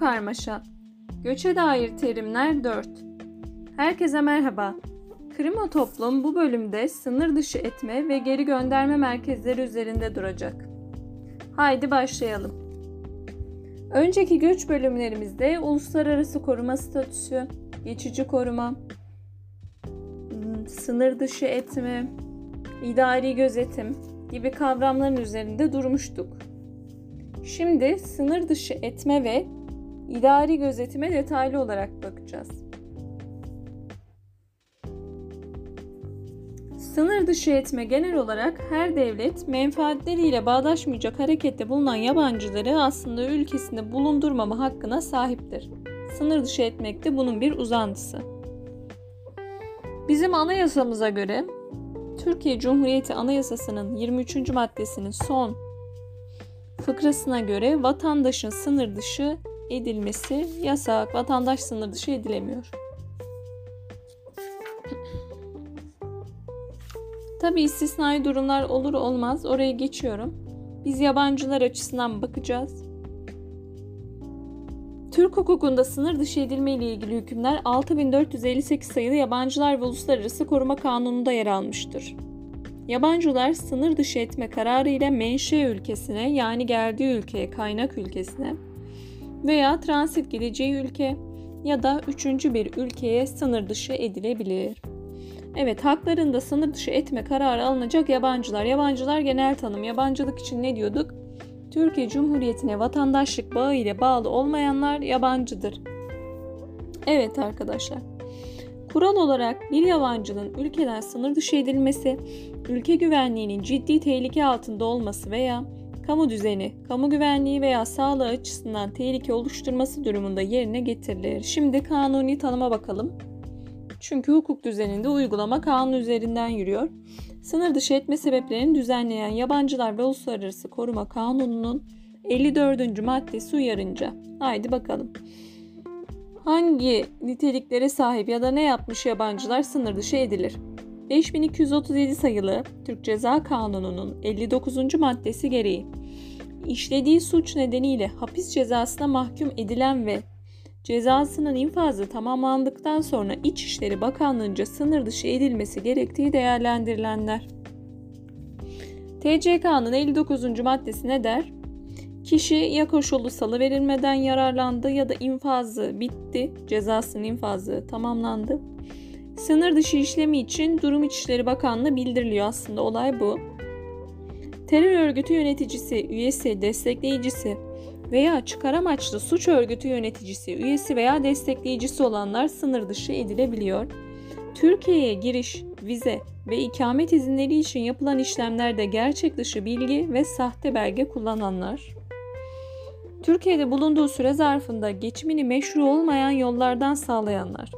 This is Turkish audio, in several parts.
karmaşa. Göçe dair terimler 4. Herkese merhaba. Krimo Toplum bu bölümde sınır dışı etme ve geri gönderme merkezleri üzerinde duracak. Haydi başlayalım. Önceki göç bölümlerimizde uluslararası koruma statüsü, geçici koruma, sınır dışı etme, idari gözetim gibi kavramların üzerinde durmuştuk. Şimdi sınır dışı etme ve idari gözetime detaylı olarak bakacağız. Sınır dışı etme genel olarak her devlet menfaatleriyle bağdaşmayacak harekette bulunan yabancıları aslında ülkesinde bulundurmama hakkına sahiptir. Sınır dışı etmek de bunun bir uzantısı. Bizim anayasamıza göre Türkiye Cumhuriyeti Anayasası'nın 23. maddesinin son fıkrasına göre vatandaşın sınır dışı edilmesi yasak. Vatandaş sınır dışı edilemiyor. Tabi istisnai durumlar olur olmaz oraya geçiyorum. Biz yabancılar açısından bakacağız. Türk hukukunda sınır dışı edilme ile ilgili hükümler 6458 sayılı Yabancılar ve Uluslararası Koruma Kanunu'nda yer almıştır. Yabancılar sınır dışı etme kararı ile menşe ülkesine yani geldiği ülkeye, kaynak ülkesine veya transit gideceği ülke ya da üçüncü bir ülkeye sınır dışı edilebilir. Evet haklarında sınır dışı etme kararı alınacak yabancılar. Yabancılar genel tanım. Yabancılık için ne diyorduk? Türkiye Cumhuriyeti'ne vatandaşlık bağı ile bağlı olmayanlar yabancıdır. Evet arkadaşlar. Kural olarak bir yabancının ülkeden sınır dışı edilmesi, ülke güvenliğinin ciddi tehlike altında olması veya kamu düzeni, kamu güvenliği veya sağlığı açısından tehlike oluşturması durumunda yerine getirilir. Şimdi kanuni tanıma bakalım. Çünkü hukuk düzeninde uygulama kanun üzerinden yürüyor. Sınır dışı etme sebeplerini düzenleyen Yabancılar ve Uluslararası Koruma Kanunu'nun 54. maddesi uyarınca. Haydi bakalım. Hangi niteliklere sahip ya da ne yapmış yabancılar sınır dışı edilir? 5237 sayılı Türk Ceza Kanunu'nun 59. maddesi gereği işlediği suç nedeniyle hapis cezasına mahkum edilen ve cezasının infazı tamamlandıktan sonra İçişleri Bakanlığı'nca sınır dışı edilmesi gerektiği değerlendirilenler. TCK'nın 59. maddesi ne der? Kişi ya koşullu salı verilmeden yararlandı ya da infazı bitti, cezasının infazı tamamlandı. Sınır dışı işlemi için Durum İçişleri Bakanlığı bildiriliyor aslında olay bu. Terör örgütü yöneticisi, üyesi, destekleyicisi veya çıkar amaçlı suç örgütü yöneticisi, üyesi veya destekleyicisi olanlar sınır dışı edilebiliyor. Türkiye'ye giriş, vize ve ikamet izinleri için yapılan işlemlerde gerçek dışı bilgi ve sahte belge kullananlar. Türkiye'de bulunduğu süre zarfında geçimini meşru olmayan yollardan sağlayanlar.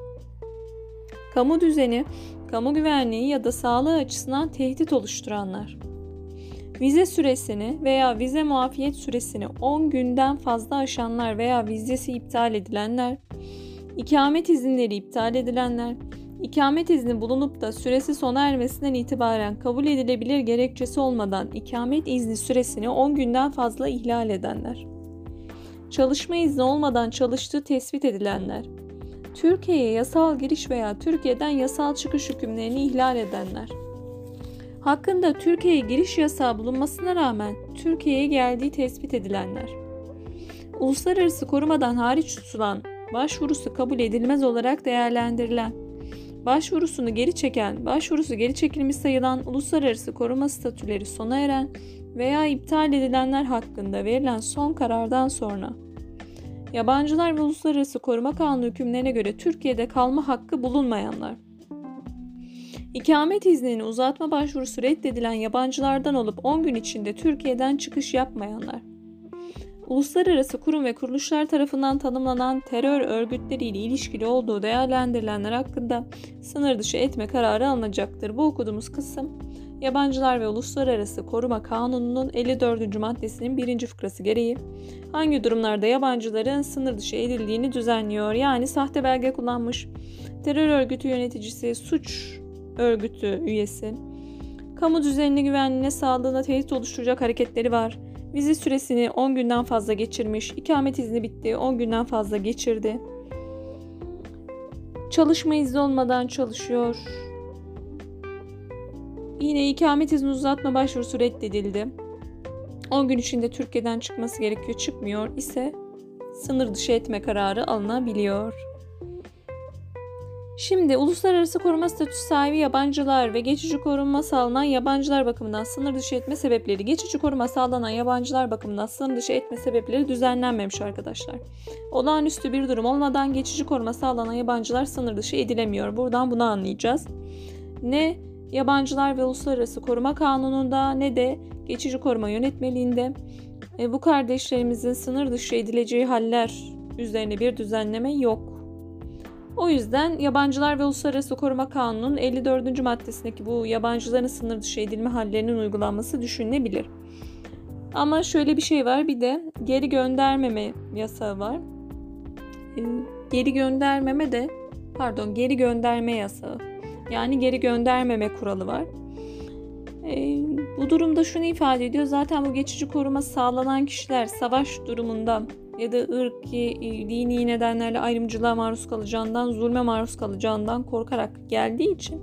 Kamu düzeni, kamu güvenliği ya da sağlığı açısından tehdit oluşturanlar. Vize süresini veya vize muafiyet süresini 10 günden fazla aşanlar veya vizesi iptal edilenler, ikamet izinleri iptal edilenler, ikamet izni bulunup da süresi sona ermesinden itibaren kabul edilebilir gerekçesi olmadan ikamet izni süresini 10 günden fazla ihlal edenler, çalışma izni olmadan çalıştığı tespit edilenler, Türkiye'ye yasal giriş veya Türkiye'den yasal çıkış hükümlerini ihlal edenler, hakkında Türkiye'ye giriş yasağı bulunmasına rağmen Türkiye'ye geldiği tespit edilenler. Uluslararası korumadan hariç tutulan, başvurusu kabul edilmez olarak değerlendirilen, başvurusunu geri çeken, başvurusu geri çekilmiş sayılan uluslararası koruma statüleri sona eren veya iptal edilenler hakkında verilen son karardan sonra yabancılar ve uluslararası koruma kanunu hükümlerine göre Türkiye'de kalma hakkı bulunmayanlar İkamet iznini uzatma başvurusu reddedilen yabancılardan olup 10 gün içinde Türkiye'den çıkış yapmayanlar. Uluslararası kurum ve kuruluşlar tarafından tanımlanan terör örgütleriyle ilişkili olduğu değerlendirilenler hakkında sınır dışı etme kararı alınacaktır. Bu okuduğumuz kısım Yabancılar ve Uluslararası Koruma Kanunu'nun 54. maddesinin birinci fıkrası gereği hangi durumlarda yabancıların sınır dışı edildiğini düzenliyor. Yani sahte belge kullanmış, terör örgütü yöneticisi, suç örgütü üyesi. Kamu düzenine, güvenliğine, sağlığına tehdit oluşturacak hareketleri var. Vize süresini 10 günden fazla geçirmiş. ikamet izni bitti. 10 günden fazla geçirdi. Çalışma izni olmadan çalışıyor. Yine ikamet izni uzatma başvurusu reddedildi. 10 gün içinde Türkiye'den çıkması gerekiyor. Çıkmıyor ise sınır dışı etme kararı alınabiliyor. Şimdi uluslararası koruma statüsü sahibi yabancılar ve geçici koruma sağlanan yabancılar bakımından sınır dışı etme sebepleri, geçici koruma sağlanan yabancılar bakımından sınır dışı etme sebepleri düzenlenmemiş arkadaşlar. Olağanüstü bir durum olmadan geçici koruma sağlanan yabancılar sınır dışı edilemiyor. Buradan bunu anlayacağız. Ne yabancılar ve uluslararası koruma kanununda ne de geçici koruma yönetmeliğinde e, bu kardeşlerimizin sınır dışı edileceği haller üzerine bir düzenleme yok. O yüzden Yabancılar ve Uluslararası Koruma Kanunu'nun 54. maddesindeki bu yabancıların sınır dışı edilme hallerinin uygulanması düşünülebilir. Ama şöyle bir şey var bir de geri göndermeme yasağı var. Ee, geri göndermeme de pardon geri gönderme yasağı. Yani geri göndermeme kuralı var. Ee, bu durumda şunu ifade ediyor. Zaten bu geçici koruma sağlanan kişiler savaş durumunda ya da ırki, dini nedenlerle ayrımcılığa maruz kalacağından, zulme maruz kalacağından korkarak geldiği için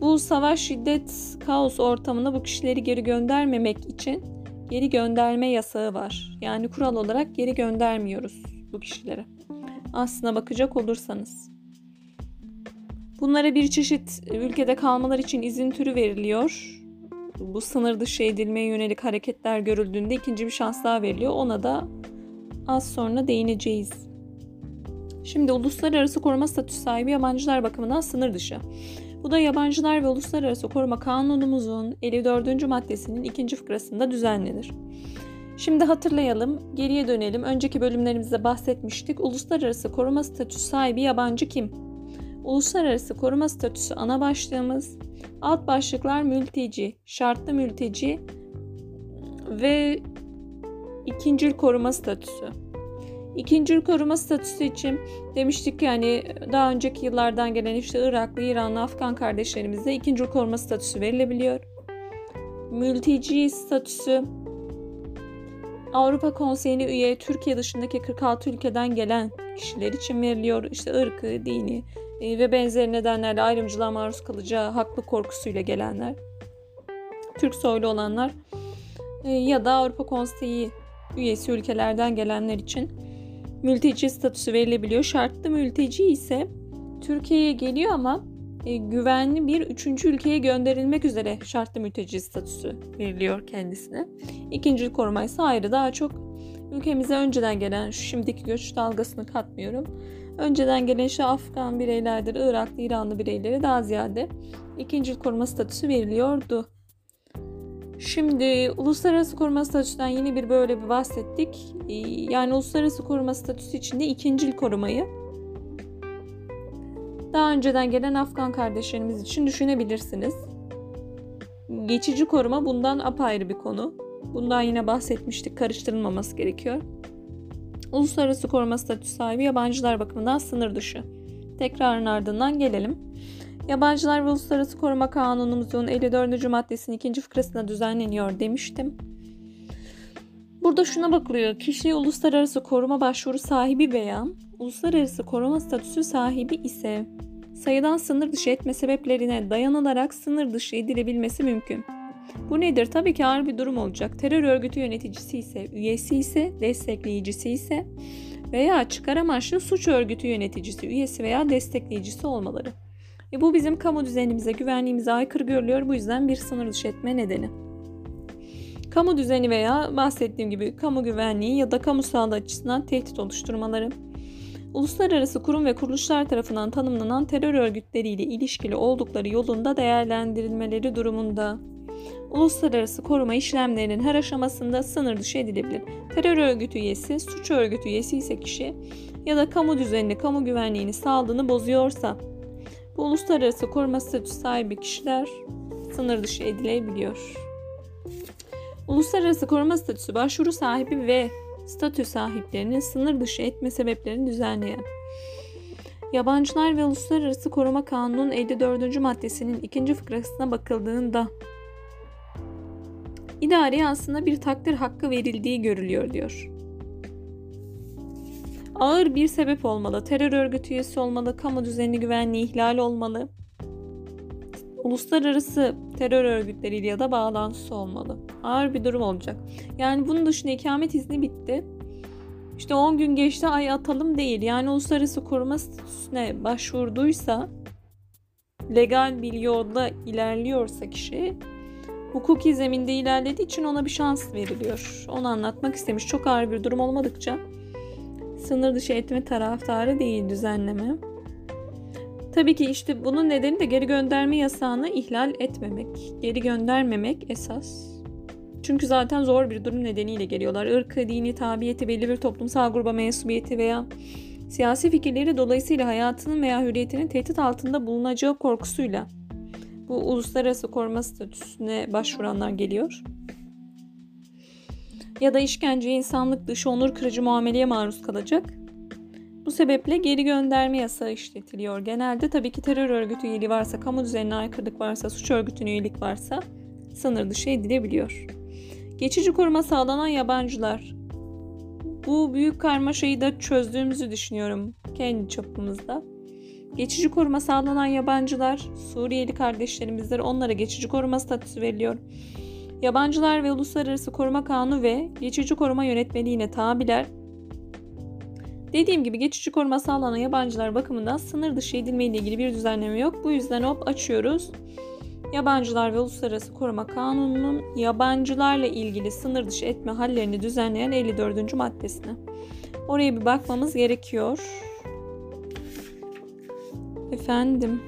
bu savaş, şiddet, kaos ortamına bu kişileri geri göndermemek için geri gönderme yasağı var. Yani kural olarak geri göndermiyoruz bu kişileri. Aslına bakacak olursanız. Bunlara bir çeşit ülkede kalmalar için izin türü veriliyor. Bu sınır dışı edilmeye yönelik hareketler görüldüğünde ikinci bir şans daha veriliyor. Ona da az sonra değineceğiz. Şimdi uluslararası koruma statüsü sahibi yabancılar bakımından sınır dışı. Bu da yabancılar ve uluslararası koruma kanunumuzun 54. maddesinin ikinci fıkrasında düzenlenir. Şimdi hatırlayalım, geriye dönelim. Önceki bölümlerimizde bahsetmiştik. Uluslararası koruma statüsü sahibi yabancı kim? Uluslararası koruma statüsü ana başlığımız, alt başlıklar mülteci, şartlı mülteci ve ikincil koruma statüsü. İkincil koruma statüsü için demiştik yani daha önceki yıllardan gelen işte Iraklı, İranlı, Afgan kardeşlerimize ikincil koruma statüsü verilebiliyor. Mülteci statüsü Avrupa Konseyi'ne üye Türkiye dışındaki 46 ülkeden gelen kişiler için veriliyor. İşte ırkı, dini ve benzeri nedenlerle ayrımcılığa maruz kalacağı haklı korkusuyla gelenler. Türk soylu olanlar e, ya da Avrupa Konseyi üyesi ülkelerden gelenler için mülteci statüsü verilebiliyor. Şartlı mülteci ise Türkiye'ye geliyor ama e, güvenli bir üçüncü ülkeye gönderilmek üzere şartlı mülteci statüsü veriliyor kendisine. İkinci koruma ise ayrı daha çok ülkemize önceden gelen şu şimdiki göç dalgasını katmıyorum. Önceden gelen işte Afgan bireylerdir, Iraklı, İranlı bireylere daha ziyade ikinci koruma statüsü veriliyordu. Şimdi uluslararası koruma statüsünden yine bir böyle bir bahsettik. Ee, yani uluslararası koruma statüsü içinde ikincil korumayı daha önceden gelen Afgan kardeşlerimiz için düşünebilirsiniz. Geçici koruma bundan apayrı bir konu. Bundan yine bahsetmiştik. Karıştırılmaması gerekiyor. Uluslararası koruma statüsü sahibi yabancılar bakımından sınır dışı. Tekrarın ardından gelelim. Yabancılar ve Uluslararası Koruma Kanunumuzun 54. maddesinin ikinci fıkrasına düzenleniyor demiştim. Burada şuna bakılıyor. Kişi uluslararası koruma başvuru sahibi veya uluslararası koruma statüsü sahibi ise sayıdan sınır dışı etme sebeplerine dayanılarak sınır dışı edilebilmesi mümkün. Bu nedir? Tabii ki ağır bir durum olacak. Terör örgütü yöneticisi ise, üyesi ise, destekleyicisi ise veya çıkar amaçlı suç örgütü yöneticisi, üyesi veya destekleyicisi olmaları. E bu bizim kamu düzenimize, güvenliğimize aykırı görülüyor. Bu yüzden bir sınır dışı etme nedeni. Kamu düzeni veya bahsettiğim gibi kamu güvenliği ya da kamu sağlığı açısından tehdit oluşturmaları. Uluslararası kurum ve kuruluşlar tarafından tanımlanan terör örgütleriyle ilişkili oldukları yolunda değerlendirilmeleri durumunda uluslararası koruma işlemlerinin her aşamasında sınır dışı edilebilir. Terör örgütü üyesi, suç örgütü üyesi ise kişi ya da kamu düzenini, kamu güvenliğini sağladığını bozuyorsa bu uluslararası koruma statüsü sahibi kişiler sınır dışı edilebiliyor. Uluslararası koruma statüsü başvuru sahibi ve statü sahiplerinin sınır dışı etme sebeplerini düzenleyen Yabancılar ve Uluslararası Koruma Kanunu'nun 54. maddesinin ikinci fıkrasına bakıldığında İdareye aslında bir takdir hakkı verildiği görülüyor diyor. Ağır bir sebep olmalı. Terör örgütü üyesi olmalı. Kamu düzeni güvenliği ihlal olmalı. Uluslararası terör örgütleriyle ya da bağlantısı olmalı. Ağır bir durum olacak. Yani bunun dışında ikamet izni bitti. İşte 10 gün geçti ay atalım değil. Yani uluslararası koruma statüsüne başvurduysa legal bir yolda ilerliyorsa kişi hukuki zeminde ilerlediği için ona bir şans veriliyor. Onu anlatmak istemiş. Çok ağır bir durum olmadıkça sınır dışı etme taraftarı değil düzenleme. Tabii ki işte bunun nedeni de geri gönderme yasağını ihlal etmemek. Geri göndermemek esas. Çünkü zaten zor bir durum nedeniyle geliyorlar. Irkı, dini, tabiyeti, belli bir toplumsal gruba mensubiyeti veya siyasi fikirleri dolayısıyla hayatının veya hürriyetinin tehdit altında bulunacağı korkusuyla bu uluslararası koruma statüsüne başvuranlar geliyor. Ya da işkence, insanlık dışı, onur kırıcı muameleye maruz kalacak. Bu sebeple geri gönderme yasağı işletiliyor. Genelde tabii ki terör örgütü üyeliği varsa, kamu düzenine aykırılık varsa, suç örgütüne üyelik varsa sınır dışı edilebiliyor. Geçici koruma sağlanan yabancılar. Bu büyük karmaşayı da çözdüğümüzü düşünüyorum kendi çapımızda. Geçici koruma sağlanan yabancılar, Suriyeli kardeşlerimizdir. Onlara geçici koruma statüsü veriliyor. Yabancılar ve Uluslararası Koruma Kanunu ve geçici koruma yönetmeliğine tabiler. Dediğim gibi geçici koruma sağlanan yabancılar bakımından sınır dışı edilme ile ilgili bir düzenleme yok. Bu yüzden hop açıyoruz. Yabancılar ve Uluslararası Koruma Kanunu'nun yabancılarla ilgili sınır dışı etme hallerini düzenleyen 54. maddesine. Oraya bir bakmamız gerekiyor. Efendim.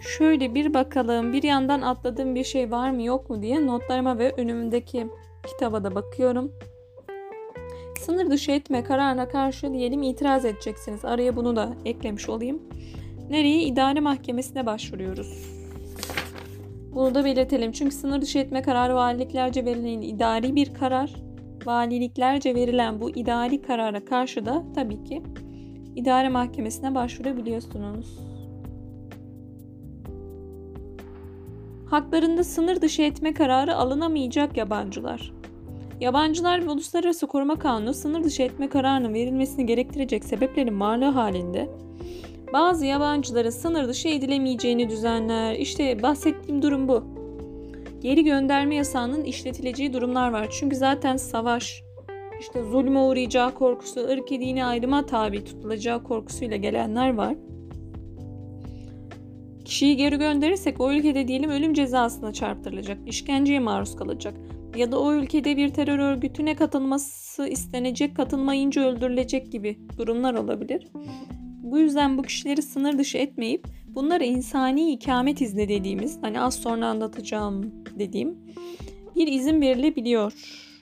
Şöyle bir bakalım. Bir yandan atladığım bir şey var mı yok mu diye notlarıma ve önümdeki kitaba da bakıyorum. Sınır dışı etme kararına karşı diyelim itiraz edeceksiniz. Araya bunu da eklemiş olayım. Nereye? İdare mahkemesine başvuruyoruz. Bunu da belirtelim. Çünkü sınır dışı etme kararı valiliklerce verilen idari bir karar. Valiliklerce verilen bu idari karara karşı da tabii ki idare mahkemesine başvurabiliyorsunuz. Haklarında sınır dışı etme kararı alınamayacak yabancılar. Yabancılar ve Uluslararası Koruma Kanunu sınır dışı etme kararının verilmesini gerektirecek sebeplerin varlığı halinde bazı yabancıların sınır dışı edilemeyeceğini düzenler. İşte bahsettiğim durum bu. Geri gönderme yasağının işletileceği durumlar var. Çünkü zaten savaş, işte zulme uğrayacağı korkusu, ırk dini ayrıma tabi tutulacağı korkusuyla gelenler var. Kişiyi geri gönderirsek o ülkede diyelim ölüm cezasına çarptırılacak, işkenceye maruz kalacak ya da o ülkede bir terör örgütüne katılması istenecek, katılmayınca öldürülecek gibi durumlar olabilir. Bu yüzden bu kişileri sınır dışı etmeyip bunlara insani ikamet izni dediğimiz, hani az sonra anlatacağım dediğim bir izin verilebiliyor.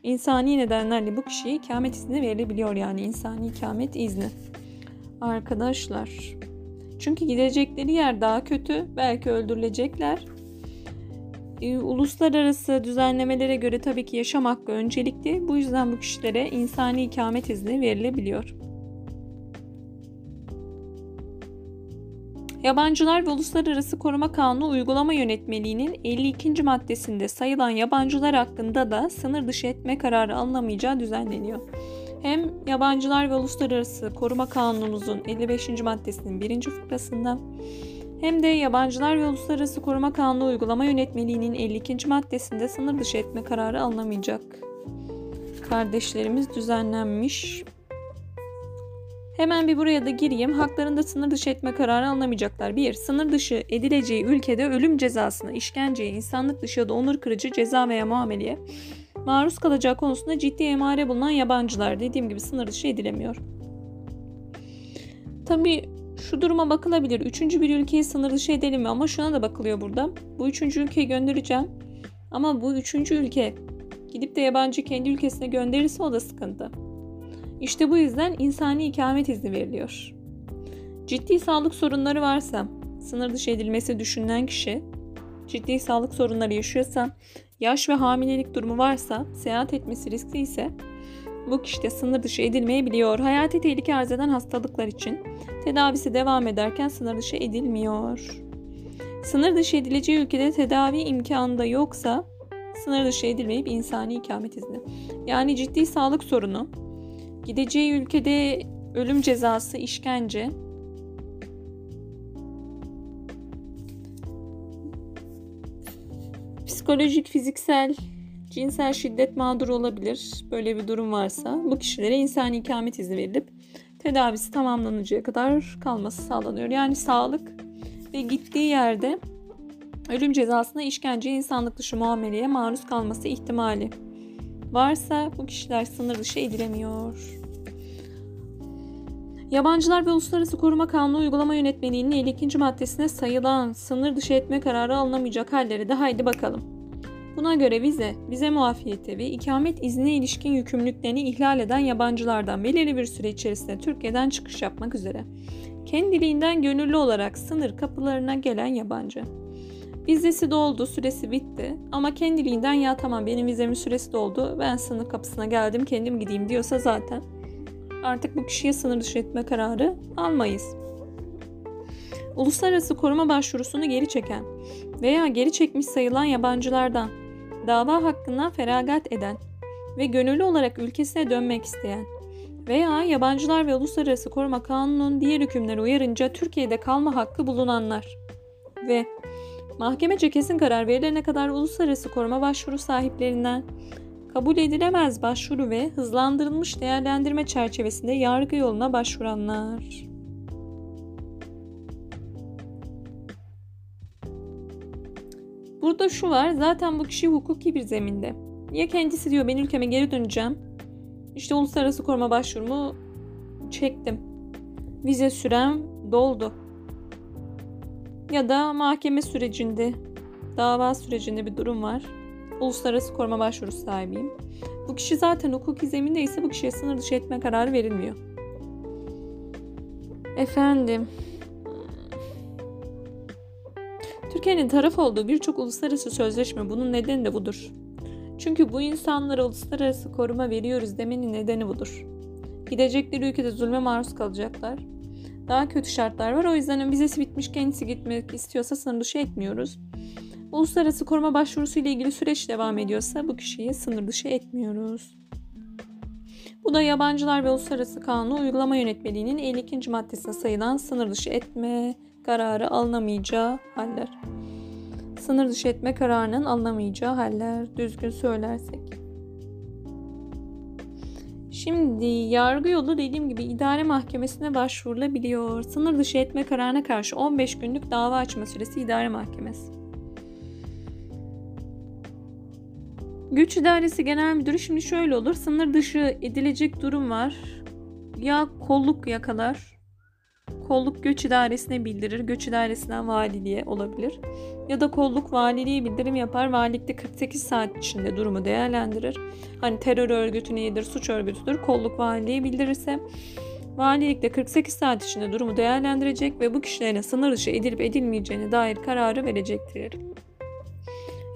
İnsani nedenlerle bu kişiye ikamet izni verilebiliyor yani insani ikamet izni. Arkadaşlar. Çünkü gidecekleri yer daha kötü. Belki öldürülecekler. Ee, uluslararası düzenlemelere göre tabii ki yaşam hakkı öncelikli. Bu yüzden bu kişilere insani ikamet izni verilebiliyor. Yabancılar ve Uluslararası Koruma Kanunu Uygulama Yönetmeliğinin 52. maddesinde sayılan yabancılar hakkında da sınır dışı etme kararı alınamayacağı düzenleniyor. Hem Yabancılar ve Uluslararası Koruma Kanunumuzun 55. maddesinin 1. fıkrasında hem de Yabancılar ve Uluslararası Koruma Kanunu Uygulama Yönetmeliğinin 52. maddesinde sınır dışı etme kararı alınamayacak. Kardeşlerimiz düzenlenmiş. Hemen bir buraya da gireyim. Haklarında sınır dışı etme kararı alınamayacaklar. 1. Sınır dışı edileceği ülkede ölüm cezasına, işkenceye, insanlık dışı ya da onur kırıcı ceza veya muameleye maruz kalacağı konusunda ciddi emare bulunan yabancılar dediğim gibi sınır dışı edilemiyor. Tabi şu duruma bakılabilir. Üçüncü bir ülkeyi sınır dışı edelim mi? Ama şuna da bakılıyor burada. Bu üçüncü ülkeyi göndereceğim. Ama bu üçüncü ülke gidip de yabancı kendi ülkesine gönderirse o da sıkıntı. İşte bu yüzden insani ikamet izni veriliyor. Ciddi sağlık sorunları varsa, sınır dışı edilmesi düşünülen kişi ciddi sağlık sorunları yaşıyorsa, yaş ve hamilelik durumu varsa, seyahat etmesi riskli ise bu kişi de sınır dışı edilmeyebiliyor. Hayati tehlike arz eden hastalıklar için tedavisi devam ederken sınır dışı edilmiyor. Sınır dışı edileceği ülkede tedavi imkanı da yoksa sınır dışı edilmeyip insani ikamet izni. Yani ciddi sağlık sorunu, gideceği ülkede ölüm cezası, işkence, psikolojik, fiziksel, cinsel şiddet mağduru olabilir. Böyle bir durum varsa bu kişilere insani ikamet izni verilip tedavisi tamamlanıncaya kadar kalması sağlanıyor. Yani sağlık ve gittiği yerde ölüm cezasına işkence, insanlık dışı muameleye maruz kalması ihtimali varsa bu kişiler sınır dışı edilemiyor. Yabancılar ve Uluslararası Koruma Kanunu uygulama yönetmeliğinin 52. maddesine sayılan sınır dışı etme kararı alınamayacak halleri de haydi bakalım. Buna göre vize, vize muafiyeti ve ikamet iznine ilişkin yükümlülüklerini ihlal eden yabancılardan belirli bir süre içerisinde Türkiye'den çıkış yapmak üzere kendiliğinden gönüllü olarak sınır kapılarına gelen yabancı. Vizesi doldu, süresi bitti ama kendiliğinden ya tamam benim vizemin süresi doldu, ben sınır kapısına geldim, kendim gideyim diyorsa zaten artık bu kişiye sınır dışı etme kararı almayız. Uluslararası koruma başvurusunu geri çeken veya geri çekmiş sayılan yabancılardan dava hakkından feragat eden ve gönüllü olarak ülkesine dönmek isteyen veya yabancılar ve uluslararası koruma kanunun diğer hükümleri uyarınca Türkiye'de kalma hakkı bulunanlar ve mahkemece kesin karar verilene kadar uluslararası koruma başvuru sahiplerinden kabul edilemez başvuru ve hızlandırılmış değerlendirme çerçevesinde yargı yoluna başvuranlar. Burada şu var, zaten bu kişi hukuki bir zeminde. Ya kendisi diyor ben ülkeme geri döneceğim. İşte uluslararası koruma başvurumu çektim. Vize sürem doldu. Ya da mahkeme sürecinde, dava sürecinde bir durum var. Uluslararası koruma başvurusu sahibiyim. Bu kişi zaten hukuki zeminde ise bu kişiye sınır dışı etme kararı verilmiyor. Efendim, Türkiye'nin taraf olduğu birçok uluslararası sözleşme bunun nedeni de budur. Çünkü bu insanlara uluslararası koruma veriyoruz demenin nedeni budur. Gidecekleri ülkede zulme maruz kalacaklar. Daha kötü şartlar var. O yüzden vizesi bitmiş kendisi gitmek istiyorsa sınır dışı etmiyoruz. Uluslararası koruma başvurusu ile ilgili süreç devam ediyorsa bu kişiyi sınır dışı etmiyoruz. Bu da yabancılar ve uluslararası kanunu uygulama yönetmeliğinin 52. maddesine sayılan sınır dışı etme kararı alınamayacağı haller. Sınır dışı etme kararının alınamayacağı haller düzgün söylersek. Şimdi yargı yolu dediğim gibi idare mahkemesine başvurulabiliyor. Sınır dışı etme kararına karşı 15 günlük dava açma süresi idare mahkemesi. Güç İdaresi Genel Müdürü şimdi şöyle olur. Sınır dışı edilecek durum var. Ya kolluk yakalar. Kolluk göç idaresine bildirir. Göç idaresinden valiliğe olabilir. Ya da kolluk valiliğe bildirim yapar. Valilikte 48 saat içinde durumu değerlendirir. Hani terör örgütü nedir, suç örgütüdür. Kolluk valiliğe bildirirse valilikte 48 saat içinde durumu değerlendirecek ve bu kişilerin sınır dışı edilip edilmeyeceğine dair kararı verecektir.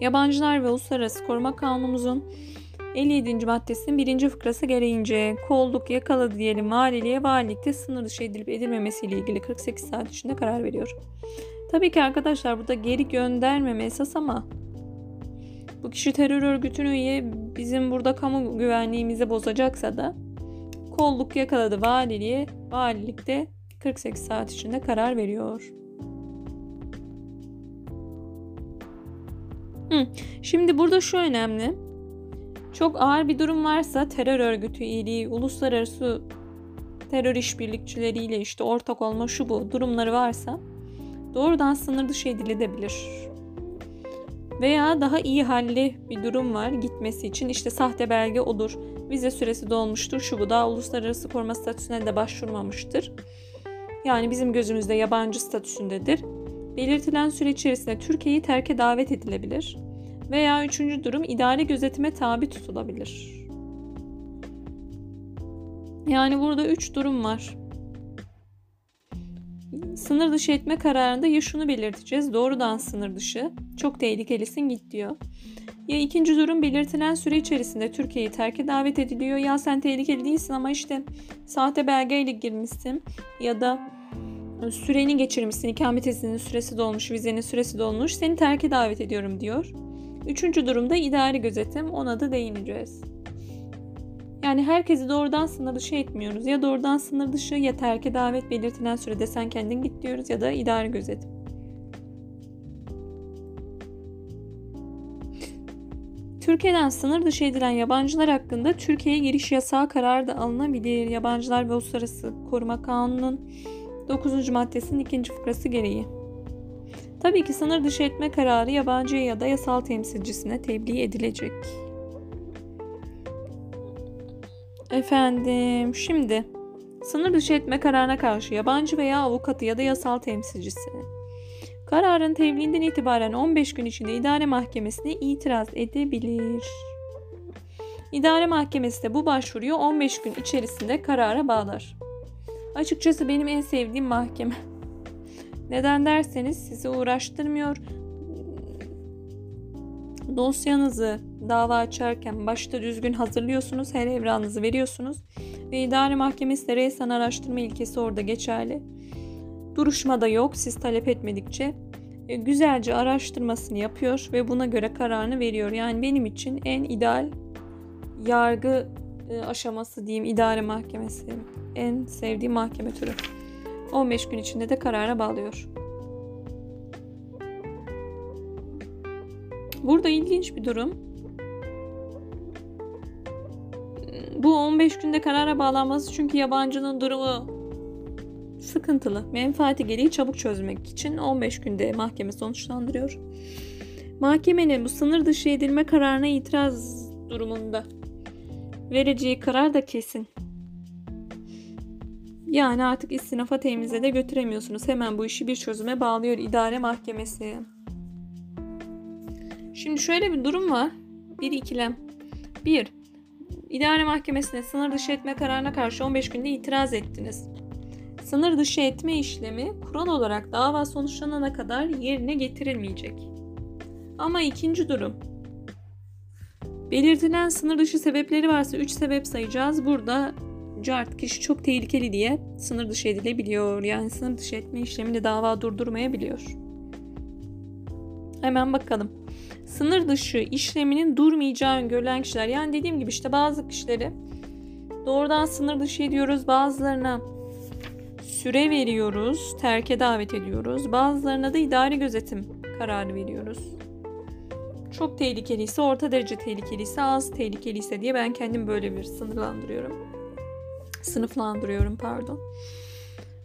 Yabancılar ve Uluslararası Koruma Kanunumuzun 57. maddesinin birinci fıkrası gereğince kolluk yakaladı diyelim valiliğe valilikte sınır dışı edilip edilmemesi ile ilgili 48 saat içinde karar veriyor. Tabii ki arkadaşlar burada geri göndermeme esas ama bu kişi terör örgütünün üye bizim burada kamu güvenliğimizi bozacaksa da kolluk yakaladı valiliğe valilikte 48 saat içinde karar veriyor. Hı. Şimdi burada şu önemli. Çok ağır bir durum varsa terör örgütü üyeliği, uluslararası terör işbirlikçileriyle işte ortak olma şu bu durumları varsa doğrudan sınır dışı edilebilir. Veya daha iyi halli bir durum var gitmesi için işte sahte belge olur, vize süresi dolmuştur, şu bu daha uluslararası koruma statüsüne de başvurmamıştır. Yani bizim gözümüzde yabancı statüsündedir belirtilen süre içerisinde Türkiye'yi terke davet edilebilir veya üçüncü durum idari gözetime tabi tutulabilir. Yani burada üç durum var. Sınır dışı etme kararında ya şunu belirteceğiz. Doğrudan sınır dışı. Çok tehlikelisin git diyor. Ya ikinci durum belirtilen süre içerisinde Türkiye'yi terke davet ediliyor. Ya sen tehlikeli değilsin ama işte sahte belgeyle girmişsin. Ya da süreni geçirmişsin, ikamet izninin süresi dolmuş, vizenin süresi dolmuş, seni terke davet ediyorum diyor. Üçüncü durumda idari gözetim, ona da değineceğiz. Yani herkesi doğrudan sınır dışı etmiyoruz. Ya doğrudan sınır dışı ya terke davet belirtilen sürede sen kendin git diyoruz ya da idari gözetim. Türkiye'den sınır dışı edilen yabancılar hakkında Türkiye'ye giriş yasağı kararı da alınabilir. Yabancılar ve Uluslararası Koruma Kanunu'nun 9. maddesinin 2. fıkrası gereği. Tabii ki sınır dışı etme kararı yabancıya ya da yasal temsilcisine tebliğ edilecek. Efendim, şimdi sınır dışı etme kararına karşı yabancı veya avukatı ya da yasal temsilcisi kararın tebliğinden itibaren 15 gün içinde idare mahkemesine itiraz edebilir. İdare mahkemesi de bu başvuruyu 15 gün içerisinde karara bağlar. Açıkçası benim en sevdiğim mahkeme. Neden derseniz sizi uğraştırmıyor. Dosyanızı dava açarken başta düzgün hazırlıyorsunuz, her evranınızı veriyorsunuz ve idare mahkemesi de reysen araştırma ilkesi orada geçerli. Duruşma da yok siz talep etmedikçe. E, güzelce araştırmasını yapıyor ve buna göre kararını veriyor. Yani benim için en ideal yargı e, aşaması diyeyim idare mahkemesi. En sevdiğim mahkeme türü. 15 gün içinde de karara bağlıyor. Burada ilginç bir durum. Bu 15 günde karara bağlanması çünkü yabancının durumu sıkıntılı. Menfaati gereği çabuk çözmek için 15 günde mahkeme sonuçlandırıyor. Mahkemenin bu sınır dışı edilme kararına itiraz durumunda vereceği karar da kesin. Yani artık istinafa temize de götüremiyorsunuz. Hemen bu işi bir çözüme bağlıyor idare mahkemesi. Şimdi şöyle bir durum var. Bir ikilem. Bir, idare mahkemesine sınır dışı etme kararına karşı 15 günde itiraz ettiniz. Sınır dışı etme işlemi kural olarak dava sonuçlanana kadar yerine getirilmeyecek. Ama ikinci durum. Belirtilen sınır dışı sebepleri varsa 3 sebep sayacağız. Burada cart kişi çok tehlikeli diye sınır dışı edilebiliyor. Yani sınır dışı etme işlemini dava durdurmayabiliyor. Hemen bakalım. Sınır dışı işleminin durmayacağı öngörülen kişiler. Yani dediğim gibi işte bazı kişileri doğrudan sınır dışı ediyoruz. Bazılarına süre veriyoruz, terke davet ediyoruz. Bazılarına da idari gözetim kararı veriyoruz. Çok tehlikeliyse, orta derece tehlikeliyse, az tehlikeliyse diye ben kendim böyle bir sınırlandırıyorum. Sınıflandırıyorum pardon.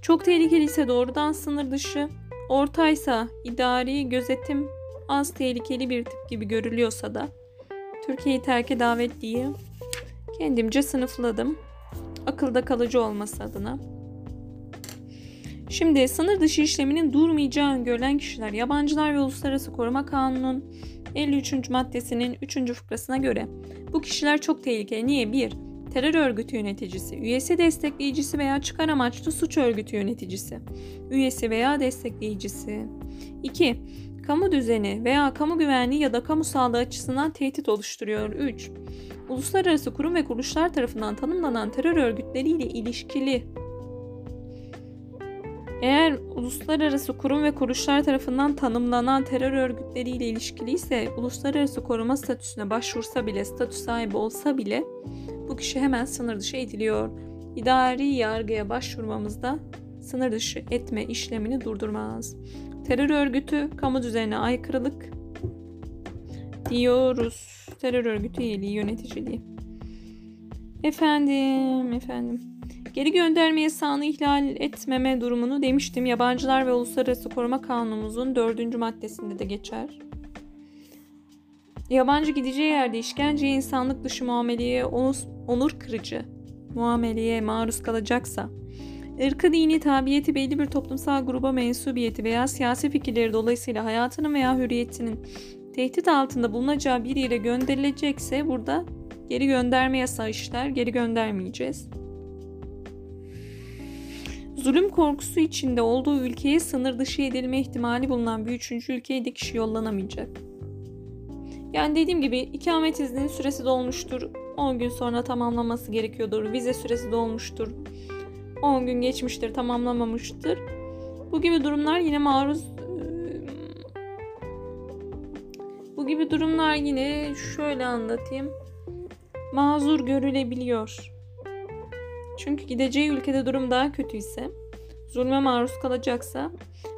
Çok tehlikeliyse doğrudan sınır dışı, ortaysa idari gözetim, az tehlikeli bir tip gibi görülüyorsa da Türkiye'yi terke davet diye kendimce sınıfladım. Akılda kalıcı olması adına. Şimdi sınır dışı işleminin durmayacağı öngörülen kişiler yabancılar ve uluslararası koruma kanunun 53. maddesinin 3. fıkrasına göre bu kişiler çok tehlikeli. Niye? 1. Terör örgütü yöneticisi, üyesi destekleyicisi veya çıkar amaçlı suç örgütü yöneticisi, üyesi veya destekleyicisi. 2. Kamu düzeni veya kamu güvenliği ya da kamu sağlığı açısından tehdit oluşturuyor. 3. Uluslararası kurum ve kuruluşlar tarafından tanımlanan terör örgütleriyle ilişkili eğer uluslararası kurum ve kuruluşlar tarafından tanımlanan terör örgütleriyle ilişkiliyse uluslararası koruma statüsüne başvursa bile, statü sahibi olsa bile bu kişi hemen sınır dışı ediliyor. İdari yargıya başvurmamızda sınır dışı etme işlemini durdurmaz. Terör örgütü kamu düzenine aykırılık diyoruz. Terör örgütü üyeliği, yöneticiliği. Efendim, efendim. Geri gönderme yasağını ihlal etmeme durumunu demiştim. Yabancılar ve Uluslararası Koruma Kanunumuzun dördüncü maddesinde de geçer. Yabancı gideceği yerde işkenceye, insanlık dışı muameleye, onur kırıcı muameleye maruz kalacaksa, ırkı, dini, tabiyeti, belli bir toplumsal gruba mensubiyeti veya siyasi fikirleri dolayısıyla hayatının veya hürriyetinin tehdit altında bulunacağı bir yere gönderilecekse burada geri gönderme yasağı işler, geri göndermeyeceğiz zulüm korkusu içinde olduğu ülkeye sınır dışı edilme ihtimali bulunan bir üçüncü ülkeye de kişi yollanamayacak. Yani dediğim gibi ikamet izninin süresi dolmuştur. 10 gün sonra tamamlaması gerekiyordur. Vize süresi dolmuştur. 10 gün geçmiştir tamamlamamıştır. Bu gibi durumlar yine maruz bu gibi durumlar yine şöyle anlatayım. Mazur görülebiliyor. Çünkü gideceği ülkede durum daha kötüyse, zulme maruz kalacaksa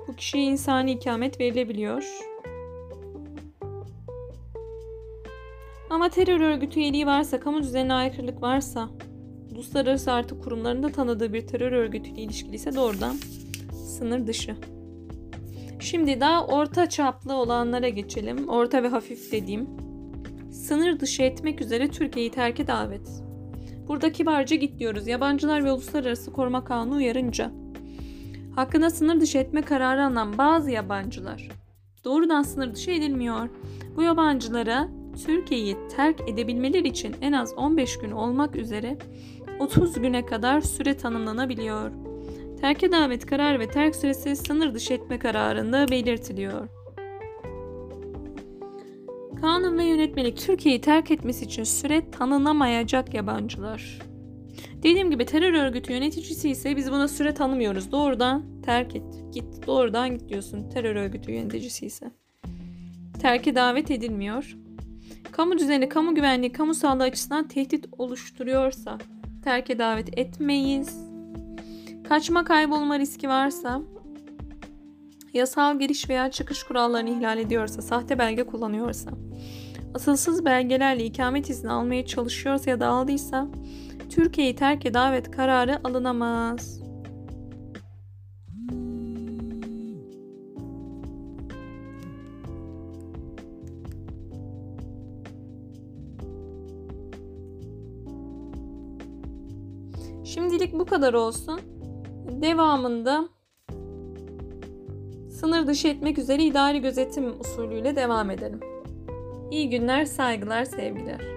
bu kişiye insani ikamet verilebiliyor. Ama terör örgütü üyeliği varsa, kamu düzenine aykırılık varsa, uluslararası artık kurumlarında tanıdığı bir terör örgütüyle ilişkiliyse doğrudan sınır dışı. Şimdi daha orta çaplı olanlara geçelim. Orta ve hafif dediğim. Sınır dışı etmek üzere Türkiye'yi terke davet. Burada kibarca git diyoruz. Yabancılar ve Uluslararası Koruma Kanunu uyarınca. Hakkında sınır dışı etme kararı alınan bazı yabancılar doğrudan sınır dışı edilmiyor. Bu yabancılara Türkiye'yi terk edebilmeleri için en az 15 gün olmak üzere 30 güne kadar süre tanımlanabiliyor. Terke davet kararı ve terk süresi sınır dışı etme kararında belirtiliyor. Kanun ve yönetmelik Türkiye'yi terk etmesi için süre tanınamayacak yabancılar. Dediğim gibi terör örgütü yöneticisi ise biz buna süre tanımıyoruz. Doğrudan terk et. Git. Doğrudan git diyorsun terör örgütü yöneticisi ise. Terke davet edilmiyor. Kamu düzeni, kamu güvenliği, kamu sağlığı açısından tehdit oluşturuyorsa terke davet etmeyiz. Kaçma kaybolma riski varsa, yasal giriş veya çıkış kurallarını ihlal ediyorsa, sahte belge kullanıyorsa, asılsız belgelerle ikamet izni almaya çalışıyorsa ya da aldıysa Türkiye'yi terk davet kararı alınamaz. Şimdilik bu kadar olsun. Devamında sınır dışı etmek üzere idari gözetim usulüyle devam edelim. İyi günler, saygılar, sevgiler.